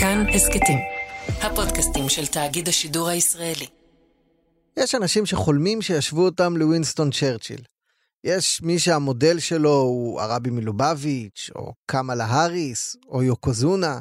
כאן הסכתים, הפודקאסטים של תאגיד השידור הישראלי. יש אנשים שחולמים שישבו אותם לווינסטון צ'רצ'יל. יש מי שהמודל שלו הוא הרבי מלובביץ', או קמאלה האריס, או יוקוזונה,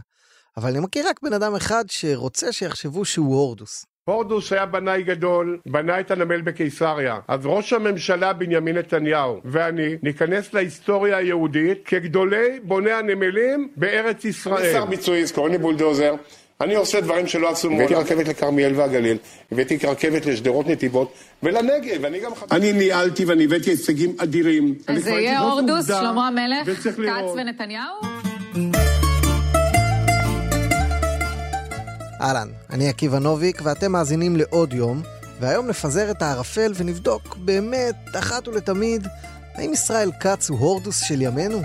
אבל אני מכיר רק בן אדם אחד שרוצה שיחשבו שהוא הורדוס. הורדוס היה בנאי גדול, בנה את הנמל בקיסריה. אז ראש הממשלה בנימין נתניהו ואני ניכנס להיסטוריה היהודית כגדולי בוני הנמלים בארץ ישראל. אני שר ביצועיסט, קוראים לי בולדוזר. אני עושה דברים שלא עשו מעולם. הבאתי רכבת לכרמיאל והגליל, הבאתי רכבת לשדרות נתיבות ולנגב, ואני גם... אני ניהלתי ואני הבאתי הישגים אדירים. אז זה יהיה הורדוס, שלמה המלך, כץ ונתניהו? אהלן, אני עקיבא נוביק ואתם מאזינים לעוד יום, והיום נפזר את הערפל ונבדוק באמת, אחת ולתמיד, האם ישראל כץ הוא הורדוס של ימינו?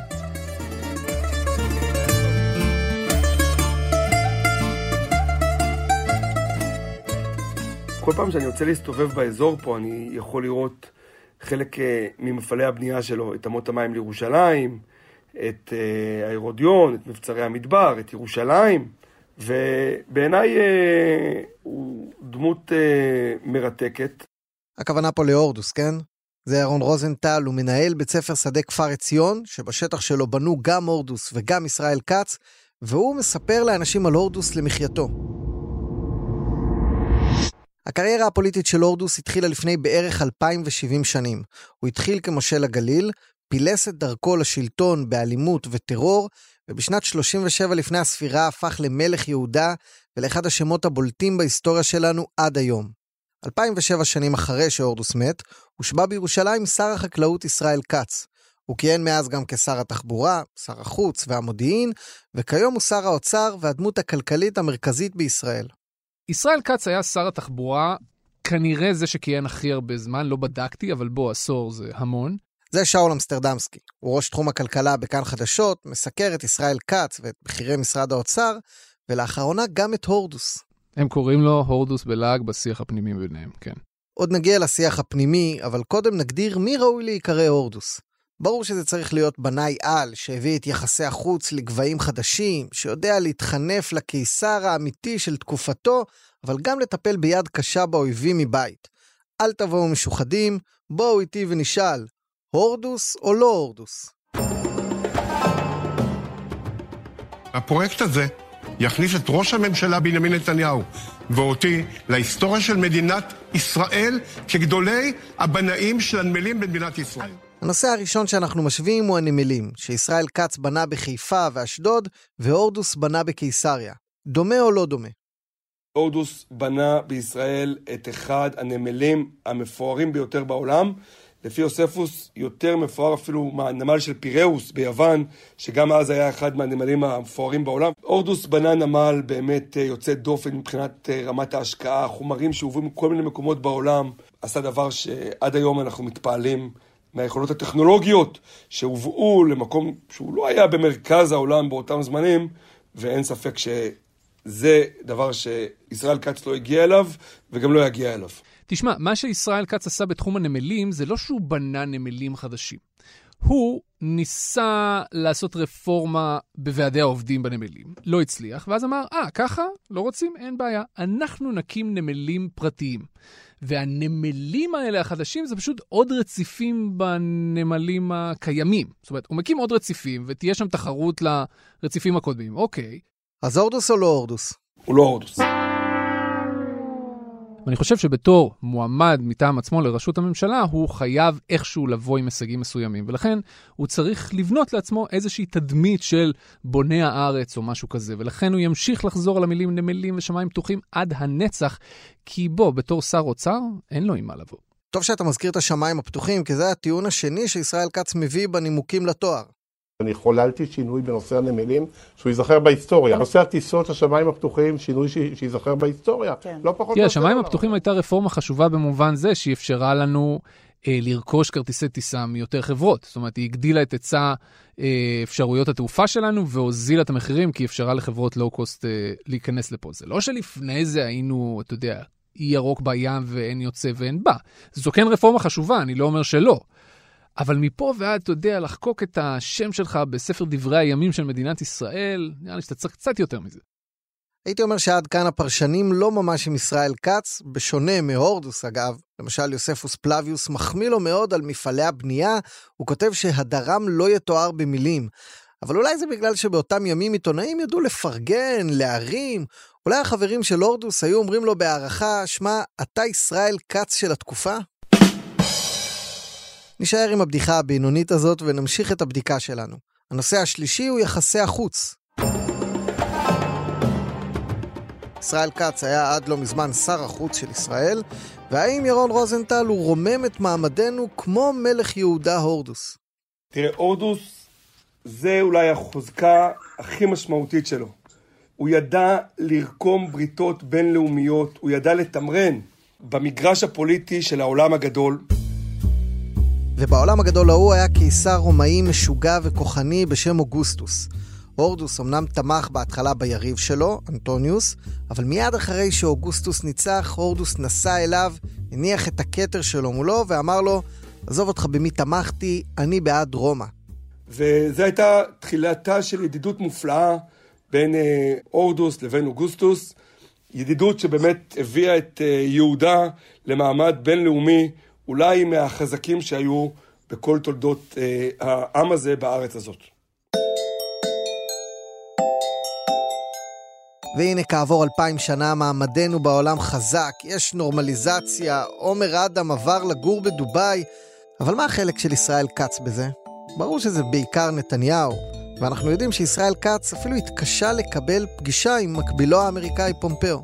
כל פעם שאני יוצא להסתובב באזור פה, אני יכול לראות חלק אה, ממפעלי הבנייה שלו, את אמות המים לירושלים, את אה, ההרודיון, את מבצרי המדבר, את ירושלים. ובעיניי אה, הוא דמות אה, מרתקת. הכוונה פה להורדוס, כן? זה ירון רוזנטל, הוא מנהל בית ספר שדה כפר עציון, שבשטח שלו בנו גם הורדוס וגם ישראל כץ, והוא מספר לאנשים על הורדוס למחייתו. הקריירה הפוליטית של הורדוס התחילה לפני בערך 2,070 שנים. הוא התחיל כמושל הגליל, פילס את דרכו לשלטון באלימות וטרור, ובשנת 37 לפני הספירה הפך למלך יהודה ולאחד השמות הבולטים בהיסטוריה שלנו עד היום. 2007 שנים אחרי שהורדוס מת, הושבע בירושלים שר החקלאות ישראל כץ. הוא כיהן מאז גם כשר התחבורה, שר החוץ והמודיעין, וכיום הוא שר האוצר והדמות הכלכלית המרכזית בישראל. ישראל כץ היה שר התחבורה, כנראה זה שכיהן הכי הרבה זמן, לא בדקתי, אבל בוא, עשור זה המון. זה שאול אמסטרדמסקי. הוא ראש תחום הכלכלה בכאן חדשות, מסקר את ישראל כץ ואת בכירי משרד האוצר, ולאחרונה גם את הורדוס. הם קוראים לו הורדוס בלעג בשיח הפנימי ביניהם, כן. עוד נגיע לשיח הפנימי, אבל קודם נגדיר מי ראוי להיקרא הורדוס. ברור שזה צריך להיות בנאי על, שהביא את יחסי החוץ לגבהים חדשים, שיודע להתחנף לקיסר האמיתי של תקופתו, אבל גם לטפל ביד קשה באויבים מבית. אל תבואו משוחדים, בואו איתי ונשאל, הורדוס או לא הורדוס? הפרויקט הזה יכניס את ראש הממשלה בנימין נתניהו ואותי להיסטוריה של מדינת ישראל כגדולי הבנאים של הנמלים במדינת ישראל. הנושא הראשון שאנחנו משווים הוא הנמלים, שישראל כץ בנה בחיפה ואשדוד, והורדוס בנה בקיסריה. דומה או לא דומה? הורדוס בנה בישראל את אחד הנמלים המפוארים ביותר בעולם. לפי יוספוס יותר מפואר אפילו מהנמל של פיראוס ביוון, שגם אז היה אחד מהנמלים המפוארים בעולם. הורדוס בנה נמל באמת אה, יוצא דופן מבחינת אה, רמת ההשקעה, חומרים שהובאו מכל מיני מקומות בעולם. עשה דבר שעד היום אנחנו מתפעלים מהיכולות הטכנולוגיות שהובאו למקום שהוא לא היה במרכז העולם באותם זמנים, ואין ספק שזה דבר שישראל כץ לא הגיע אליו וגם לא יגיע אליו. תשמע, מה שישראל כץ עשה בתחום הנמלים זה לא שהוא בנה נמלים חדשים. הוא ניסה לעשות רפורמה בוועדי העובדים בנמלים, לא הצליח, ואז אמר, אה, ah, ככה? לא רוצים? אין בעיה. אנחנו נקים נמלים פרטיים. והנמלים האלה החדשים זה פשוט עוד רציפים בנמלים הקיימים. זאת אומרת, הוא מקים עוד רציפים ותהיה שם תחרות לרציפים הקודמים. אוקיי. אז הורדוס או לא הורדוס? הוא לא הורדוס. ואני חושב שבתור מועמד מטעם עצמו לראשות הממשלה, הוא חייב איכשהו לבוא עם הישגים מסוימים, ולכן הוא צריך לבנות לעצמו איזושהי תדמית של בוני הארץ או משהו כזה, ולכן הוא ימשיך לחזור על המילים נמלים ושמיים פתוחים עד הנצח, כי בוא, בתור שר אוצר, אין לו עם מה לבוא. טוב שאתה מזכיר את השמיים הפתוחים, כי זה הטיעון השני שישראל כץ מביא בנימוקים לתואר. אני חוללתי שינוי בנושא הנמלים שהוא ייזכר בהיסטוריה. נושא הטיסות, השמיים הפתוחים, שינוי שייזכר בהיסטוריה. כן. לא פחות... כן, השמיים הפתוחים הייתה רפורמה חשובה במובן זה שהיא אפשרה לנו אה, לרכוש כרטיסי טיסה מיותר חברות. זאת אומרת, היא הגדילה את היצע אה, אפשרויות התעופה שלנו והוזילה את המחירים, כי אפשרה לחברות לואו-קוסט אה, להיכנס לפה. זה לא שלפני זה היינו, אתה יודע, אי ירוק בים ואין יוצא ואין בא. זו כן רפורמה חשובה, אני לא אומר שלא. אבל מפה ועד, אתה יודע, לחקוק את השם שלך בספר דברי הימים של מדינת ישראל, נראה לי שאתה צריך קצת יותר מזה. הייתי אומר שעד כאן הפרשנים לא ממש עם ישראל כץ, בשונה מהורדוס אגב, למשל יוספוס פלביוס מחמיא לו מאוד על מפעלי הבנייה, הוא כותב שהדרם לא יתואר במילים. אבל אולי זה בגלל שבאותם ימים עיתונאים ידעו לפרגן, להרים, אולי החברים של הורדוס היו אומרים לו בהערכה, שמע, אתה ישראל כץ של התקופה? נשאר עם הבדיחה הבינונית הזאת ונמשיך את הבדיקה שלנו. הנושא השלישי הוא יחסי החוץ. ישראל כץ היה עד לא מזמן שר החוץ של ישראל, והאם ירון רוזנטל הוא רומם את מעמדנו כמו מלך יהודה הורדוס? תראה, הורדוס זה אולי החוזקה הכי משמעותית שלו. הוא ידע לרקום בריתות בינלאומיות, הוא ידע לתמרן במגרש הפוליטי של העולם הגדול. ובעולם הגדול ההוא היה קיסר רומאי משוגע וכוחני בשם אוגוסטוס. הורדוס אמנם תמך בהתחלה ביריב שלו, אנטוניוס, אבל מיד אחרי שאוגוסטוס ניצח, הורדוס נסע אליו, הניח את הכתר שלו מולו ואמר לו, עזוב אותך במי תמכתי, אני בעד רומא. וזו הייתה תחילתה של ידידות מופלאה בין אה, הורדוס לבין אוגוסטוס, ידידות שבאמת הביאה את אה, יהודה למעמד בינלאומי, אולי מהחזקים שהיו בכל תולדות אה, העם הזה בארץ הזאת. והנה כעבור אלפיים שנה מעמדנו בעולם חזק, יש נורמליזציה, עומר אדם עבר לגור בדובאי, אבל מה החלק של ישראל כץ בזה? ברור שזה בעיקר נתניהו, ואנחנו יודעים שישראל כץ אפילו התקשה לקבל פגישה עם מקבילו האמריקאי פומפאו.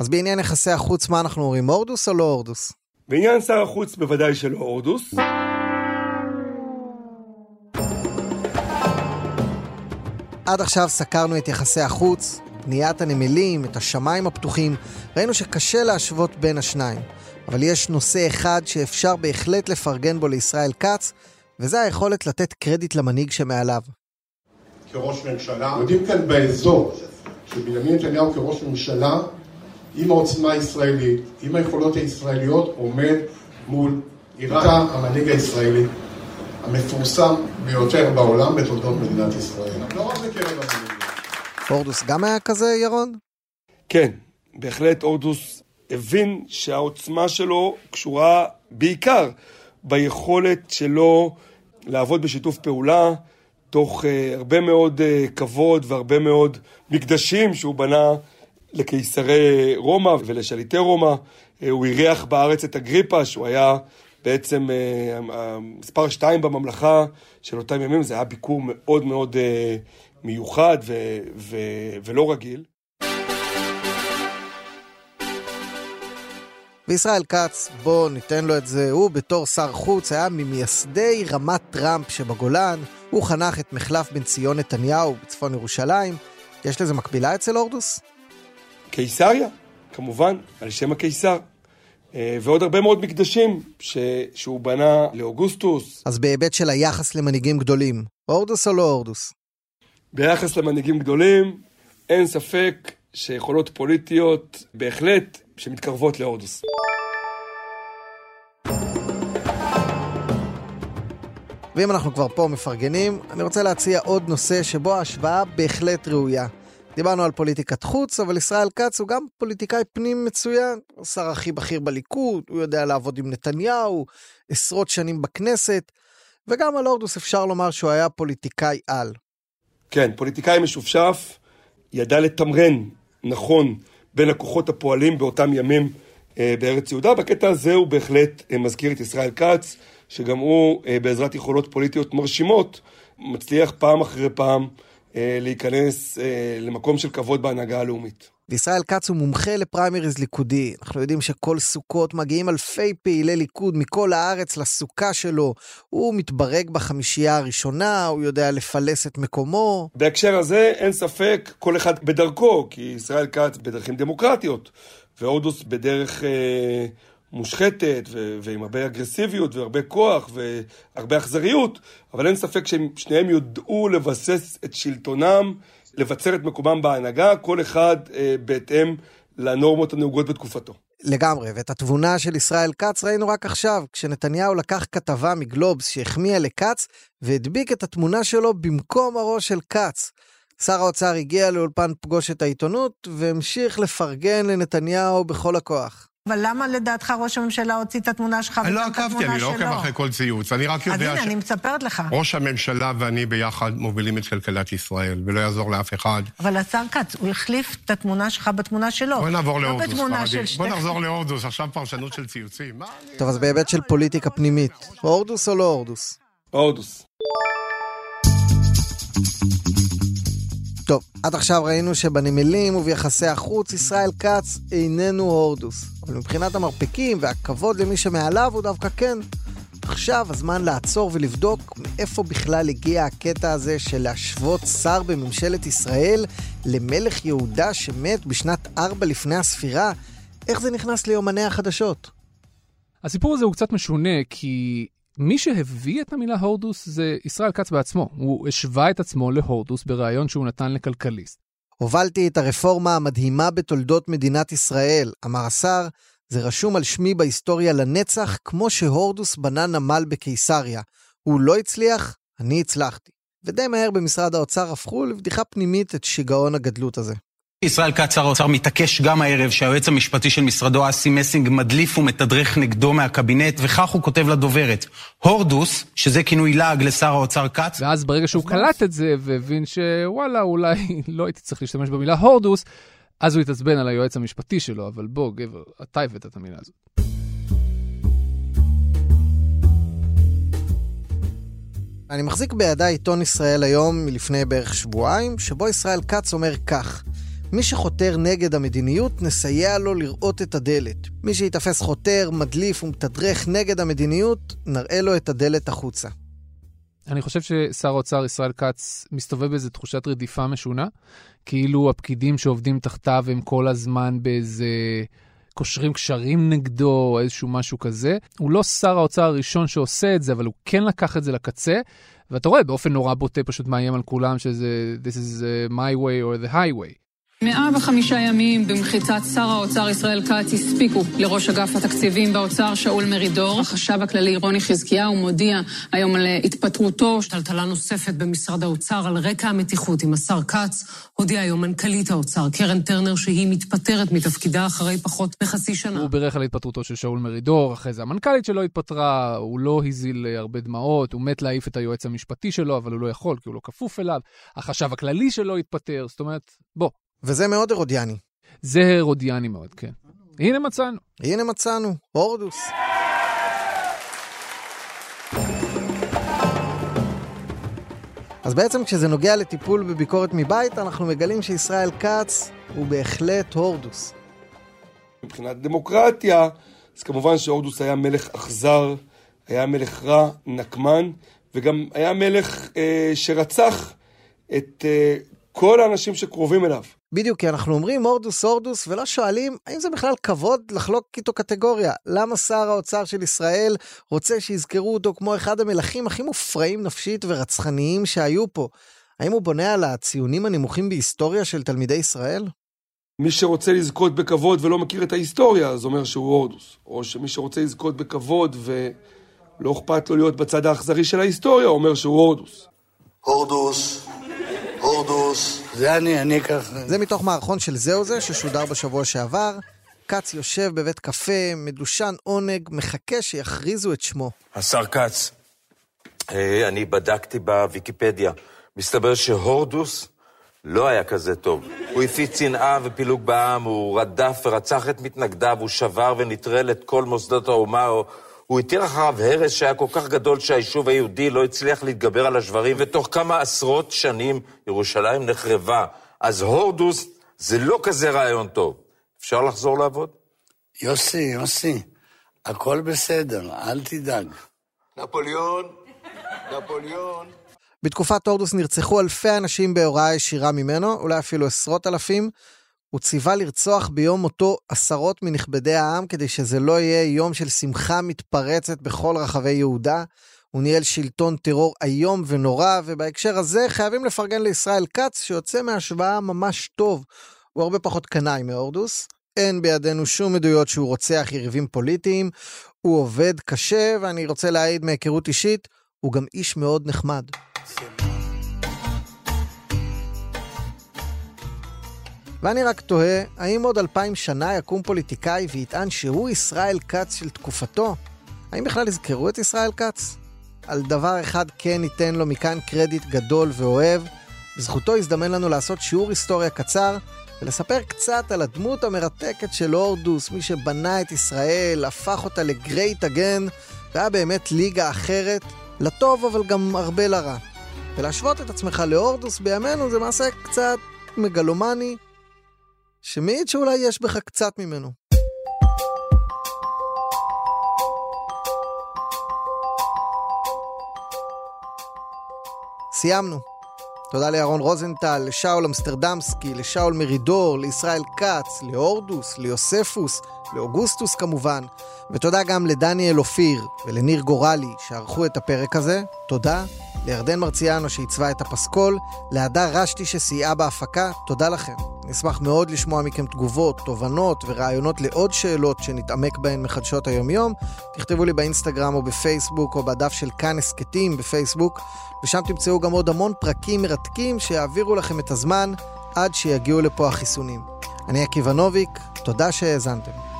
אז בעניין יחסי החוץ, מה אנחנו אומרים, הורדוס או לא הורדוס? בעניין שר החוץ בוודאי שלא הורדוס. עד עכשיו סקרנו את יחסי החוץ, בניית הנמלים, את השמיים הפתוחים, ראינו שקשה להשוות בין השניים. אבל יש נושא אחד שאפשר בהחלט לפרגן בו לישראל כץ, וזה היכולת לתת קרדיט למנהיג שמעליו. כראש ממשלה, יודעים כאן באזור שבנימין נתניהו כראש ממשלה, עם העוצמה הישראלית, עם היכולות הישראליות, עומד מול איראן, המנהיג הישראלי המפורסם ביותר בעולם בתולדות מדינת ישראל. לא רק בקרב המנהיגים. הורדוס גם היה כזה, ירון? כן, בהחלט הורדוס הבין שהעוצמה שלו קשורה בעיקר ביכולת שלו לעבוד בשיתוף פעולה, תוך uh, הרבה מאוד uh, כבוד והרבה מאוד מקדשים שהוא בנה לקיסרי רומא ולשליטי רומא. Uh, הוא אירח בארץ את אגריפה, שהוא היה בעצם uh, מספר שתיים בממלכה של אותם ימים, זה היה ביקור מאוד מאוד uh, מיוחד ו- ו- ולא רגיל. וישראל כץ, בוא ניתן לו את זה, הוא בתור שר חוץ היה ממייסדי רמת טראמפ שבגולן, הוא חנך את מחלף בן ציון נתניהו בצפון ירושלים. יש לזה מקבילה אצל הורדוס? קיסריה, כמובן, על שם הקיסר. אה, ועוד הרבה מאוד מקדשים ש... שהוא בנה לאוגוסטוס. אז בהיבט של היחס למנהיגים גדולים, הורדוס או לא הורדוס? ביחס למנהיגים גדולים, אין ספק שיכולות פוליטיות בהחלט שמתקרבות להורדוס. ואם אנחנו כבר פה מפרגנים, אני רוצה להציע עוד נושא שבו ההשוואה בהחלט ראויה. דיברנו על פוליטיקת חוץ, אבל ישראל כץ הוא גם פוליטיקאי פנים מצוין. הוא שר הכי בכיר בליכוד, הוא יודע לעבוד עם נתניהו, עשרות שנים בכנסת, וגם על הורדוס אפשר לומר שהוא היה פוליטיקאי על. כן, פוליטיקאי משופשף, ידע לתמרן נכון בין הכוחות הפועלים באותם ימים אה, בארץ יהודה. בקטע הזה הוא בהחלט אה, מזכיר את ישראל כץ, שגם הוא, אה, בעזרת יכולות פוליטיות מרשימות, מצליח פעם אחרי פעם להיכנס למקום של כבוד בהנהגה הלאומית. וישראל כץ הוא מומחה לפריימריז ליכודי. אנחנו יודעים שכל סוכות מגיעים אלפי פעילי ליכוד מכל הארץ לסוכה שלו. הוא מתברג בחמישייה הראשונה, הוא יודע לפלס את מקומו. בהקשר הזה אין ספק, כל אחד בדרכו, כי ישראל כץ בדרכים דמוקרטיות, והודוס בדרך אה, מושחתת ו- ועם הרבה אגרסיביות והרבה כוח והרבה אכזריות, אבל אין ספק ששניהם יודעו לבסס את שלטונם. לבצר את מקומם בהנהגה, כל אחד אה, בהתאם לנורמות הנהוגות בתקופתו. לגמרי, ואת התבונה של ישראל כץ ראינו רק עכשיו, כשנתניהו לקח כתבה מגלובס שהחמיאה לכץ והדביק את התמונה שלו במקום הראש של כץ. שר האוצר הגיע לאולפן פגוש את העיתונות והמשיך לפרגן לנתניהו בכל הכוח. אבל למה לדעתך ראש הממשלה הוציא את התמונה שלך וגם את התמונה שלו? אני לא עקבתי, אני לא עוקב אחרי כל ציוץ, אני רק יודע ש... אז הנה, אני מספרת לך. ראש הממשלה ואני ביחד מובילים את כלכלת ישראל, ולא יעזור לאף אחד. אבל השר כץ, הוא החליף את התמונה שלך בתמונה שלו. בוא נעבור לא להורדוס, פרדי. בוא נחזור להורדוס, עכשיו פרשנות של ציוצים. טוב, אז בהיבט של פוליטיקה פנימית, הורדוס או לא הורדוס? הורדוס. טוב, עד עכשיו ראינו שבנמלים וביחסי החוץ ישראל כץ איננו הורדוס. אבל מבחינת המרפקים והכבוד למי שמעליו הוא דווקא כן. עכשיו הזמן לעצור ולבדוק מאיפה בכלל הגיע הקטע הזה של להשוות שר בממשלת ישראל למלך יהודה שמת בשנת ארבע לפני הספירה. איך זה נכנס ליומני החדשות? הסיפור הזה הוא קצת משונה, כי מי שהביא את המילה הורדוס זה ישראל כץ בעצמו. הוא השווה את עצמו להורדוס בריאיון שהוא נתן לכלכליסט. הובלתי את הרפורמה המדהימה בתולדות מדינת ישראל, אמר השר, זה רשום על שמי בהיסטוריה לנצח, כמו שהורדוס בנה נמל בקיסריה. הוא לא הצליח, אני הצלחתי. ודי מהר במשרד האוצר הפכו לבדיחה פנימית את שיגעון הגדלות הזה. ישראל כץ, שר האוצר, מתעקש גם הערב שהיועץ המשפטי של משרדו, אסי מסינג, מדליף ומתדרך נגדו מהקבינט, וכך הוא כותב לדוברת: הורדוס, שזה כינוי לעג לשר האוצר כץ. ואז ברגע שהוא קלט את זה והבין שוואלה, אולי לא הייתי צריך להשתמש במילה הורדוס, אז הוא התעצבן על היועץ המשפטי שלו, אבל בוא, גבר, אתה הבאת את המילה הזאת. אני מחזיק בידיי עיתון ישראל היום מלפני בערך שבועיים, שבו ישראל כץ אומר כך: מי שחותר נגד המדיניות, נסייע לו לראות את הדלת. מי שיתפס חותר, מדליף ומתדרך נגד המדיניות, נראה לו את הדלת החוצה. אני חושב ששר האוצר ישראל כץ מסתובב באיזו תחושת רדיפה משונה, כאילו הפקידים שעובדים תחתיו הם כל הזמן באיזה... קושרים קשרים נגדו, או איזשהו משהו כזה. הוא לא שר האוצר הראשון שעושה את זה, אבל הוא כן לקח את זה לקצה, ואתה רואה באופן נורא בוטה פשוט מאיים על כולם שזה This is uh, my way or the highway. 105 ימים במחיצת שר האוצר ישראל כץ הספיקו לראש אגף התקציבים באוצר שאול מרידור. החשב הכללי רוני חזקיהו מודיע היום על התפטרותו. טלטלה נוספת במשרד האוצר על רקע המתיחות עם השר כץ. הודיעה היום מנכ"לית האוצר קרן טרנר שהיא מתפטרת מתפקידה אחרי פחות מחצי שנה. הוא בירך על התפטרותו של שאול מרידור, אחרי זה המנכ"לית שלו התפטרה, הוא לא הזיל הרבה דמעות, הוא מת להעיף את היועץ המשפטי שלו, אבל הוא לא יכול כי הוא לא כפוף אליו. החשב הכללי שלו התפטר, זאת אומרת, בוא, וזה מאוד הרודיאני. זה הרודיאני מאוד, כן. הנה מצאנו. הנה מצאנו, הורדוס. אז בעצם כשזה נוגע לטיפול בביקורת מבית, אנחנו מגלים שישראל כץ הוא בהחלט הורדוס. מבחינת דמוקרטיה, אז כמובן שהורדוס היה מלך אכזר, היה מלך רע, נקמן, וגם היה מלך אה, שרצח את אה, כל האנשים שקרובים אליו. בדיוק, כי אנחנו אומרים הורדוס הורדוס ולא שואלים האם זה בכלל כבוד לחלוק איתו קטגוריה. למה שר האוצר של ישראל רוצה שיזכרו אותו כמו אחד המלכים הכי מופרעים נפשית ורצחניים שהיו פה? האם הוא בונה על הציונים הנמוכים בהיסטוריה של תלמידי ישראל? מי שרוצה לזכות בכבוד ולא מכיר את ההיסטוריה, אז אומר שהוא הורדוס. או שמי שרוצה לזכות בכבוד ולא אכפת לו להיות בצד האכזרי של ההיסטוריה, אומר שהוא הורדוס. הורדוס, הורדוס. זה אני, אני ככה. זה מתוך מערכון של זהו זה ששודר בשבוע שעבר. כץ יושב בבית קפה, מדושן עונג, מחכה שיכריזו את שמו. השר כץ, אה, אני בדקתי בוויקיפדיה. מסתבר שהורדוס לא היה כזה טוב. הוא הפיץ שנאה ופילוג בעם, הוא רדף ורצח את מתנגדיו, הוא שבר ונטרל את כל מוסדות האומה, הוא התיר אחריו הרס שהיה כל כך גדול שהיישוב היהודי לא הצליח להתגבר על השברים, ותוך כמה עשרות שנים ירושלים נחרבה. אז הורדוס זה לא כזה רעיון טוב. אפשר לחזור לעבוד? יוסי, יוסי, הכל בסדר, אל תדאג. נפוליאון, נפוליאון. בתקופת הורדוס נרצחו אלפי אנשים בהוראה ישירה ממנו, אולי אפילו עשרות אלפים. הוא ציווה לרצוח ביום מותו עשרות מנכבדי העם כדי שזה לא יהיה יום של שמחה מתפרצת בכל רחבי יהודה. הוא ניהל שלטון טרור איום ונורא, ובהקשר הזה חייבים לפרגן לישראל כץ, שיוצא מהשוואה ממש טוב. הוא הרבה פחות קנאי מהורדוס. אין בידינו שום עדויות שהוא רוצח יריבים פוליטיים. הוא עובד קשה, ואני רוצה להעיד מהיכרות אישית, הוא גם איש מאוד נחמד. ואני רק תוהה, האם עוד אלפיים שנה יקום פוליטיקאי ויטען שהוא ישראל כץ של תקופתו? האם בכלל יזכרו את ישראל כץ? על דבר אחד כן ניתן לו מכאן קרדיט גדול ואוהב. בזכותו הזדמן לנו לעשות שיעור היסטוריה קצר ולספר קצת על הדמות המרתקת של הורדוס, מי שבנה את ישראל, הפך אותה לגרייט אגן, והיה באמת ליגה אחרת, לטוב אבל גם הרבה לרע. ולהשוות את עצמך להורדוס בימינו זה מעשה קצת מגלומני, שמעיד שאולי יש בך קצת ממנו. סיימנו. תודה לירון רוזנטל, לשאול אמסטרדמסקי, לשאול מרידור, לישראל כץ, להורדוס, ליוספוס, לאוגוסטוס כמובן, ותודה גם לדניאל אופיר ולניר גורלי שערכו את הפרק הזה. תודה לירדן מרציאנו שעיצבה את הפסקול, להדר רשתי שסייעה בהפקה, תודה לכם. נשמח מאוד לשמוע מכם תגובות, תובנות ורעיונות לעוד שאלות שנתעמק בהן מחדשות היומיום. תכתבו לי באינסטגרם או בפייסבוק או בדף של כאן הסכתים בפייסבוק, ושם תמצאו גם עוד המון פרקים מרתקים שיעבירו לכם את הזמן עד שיגיעו לפה החיסונים. אני עקיבא נוביק, תודה שהאזנתם.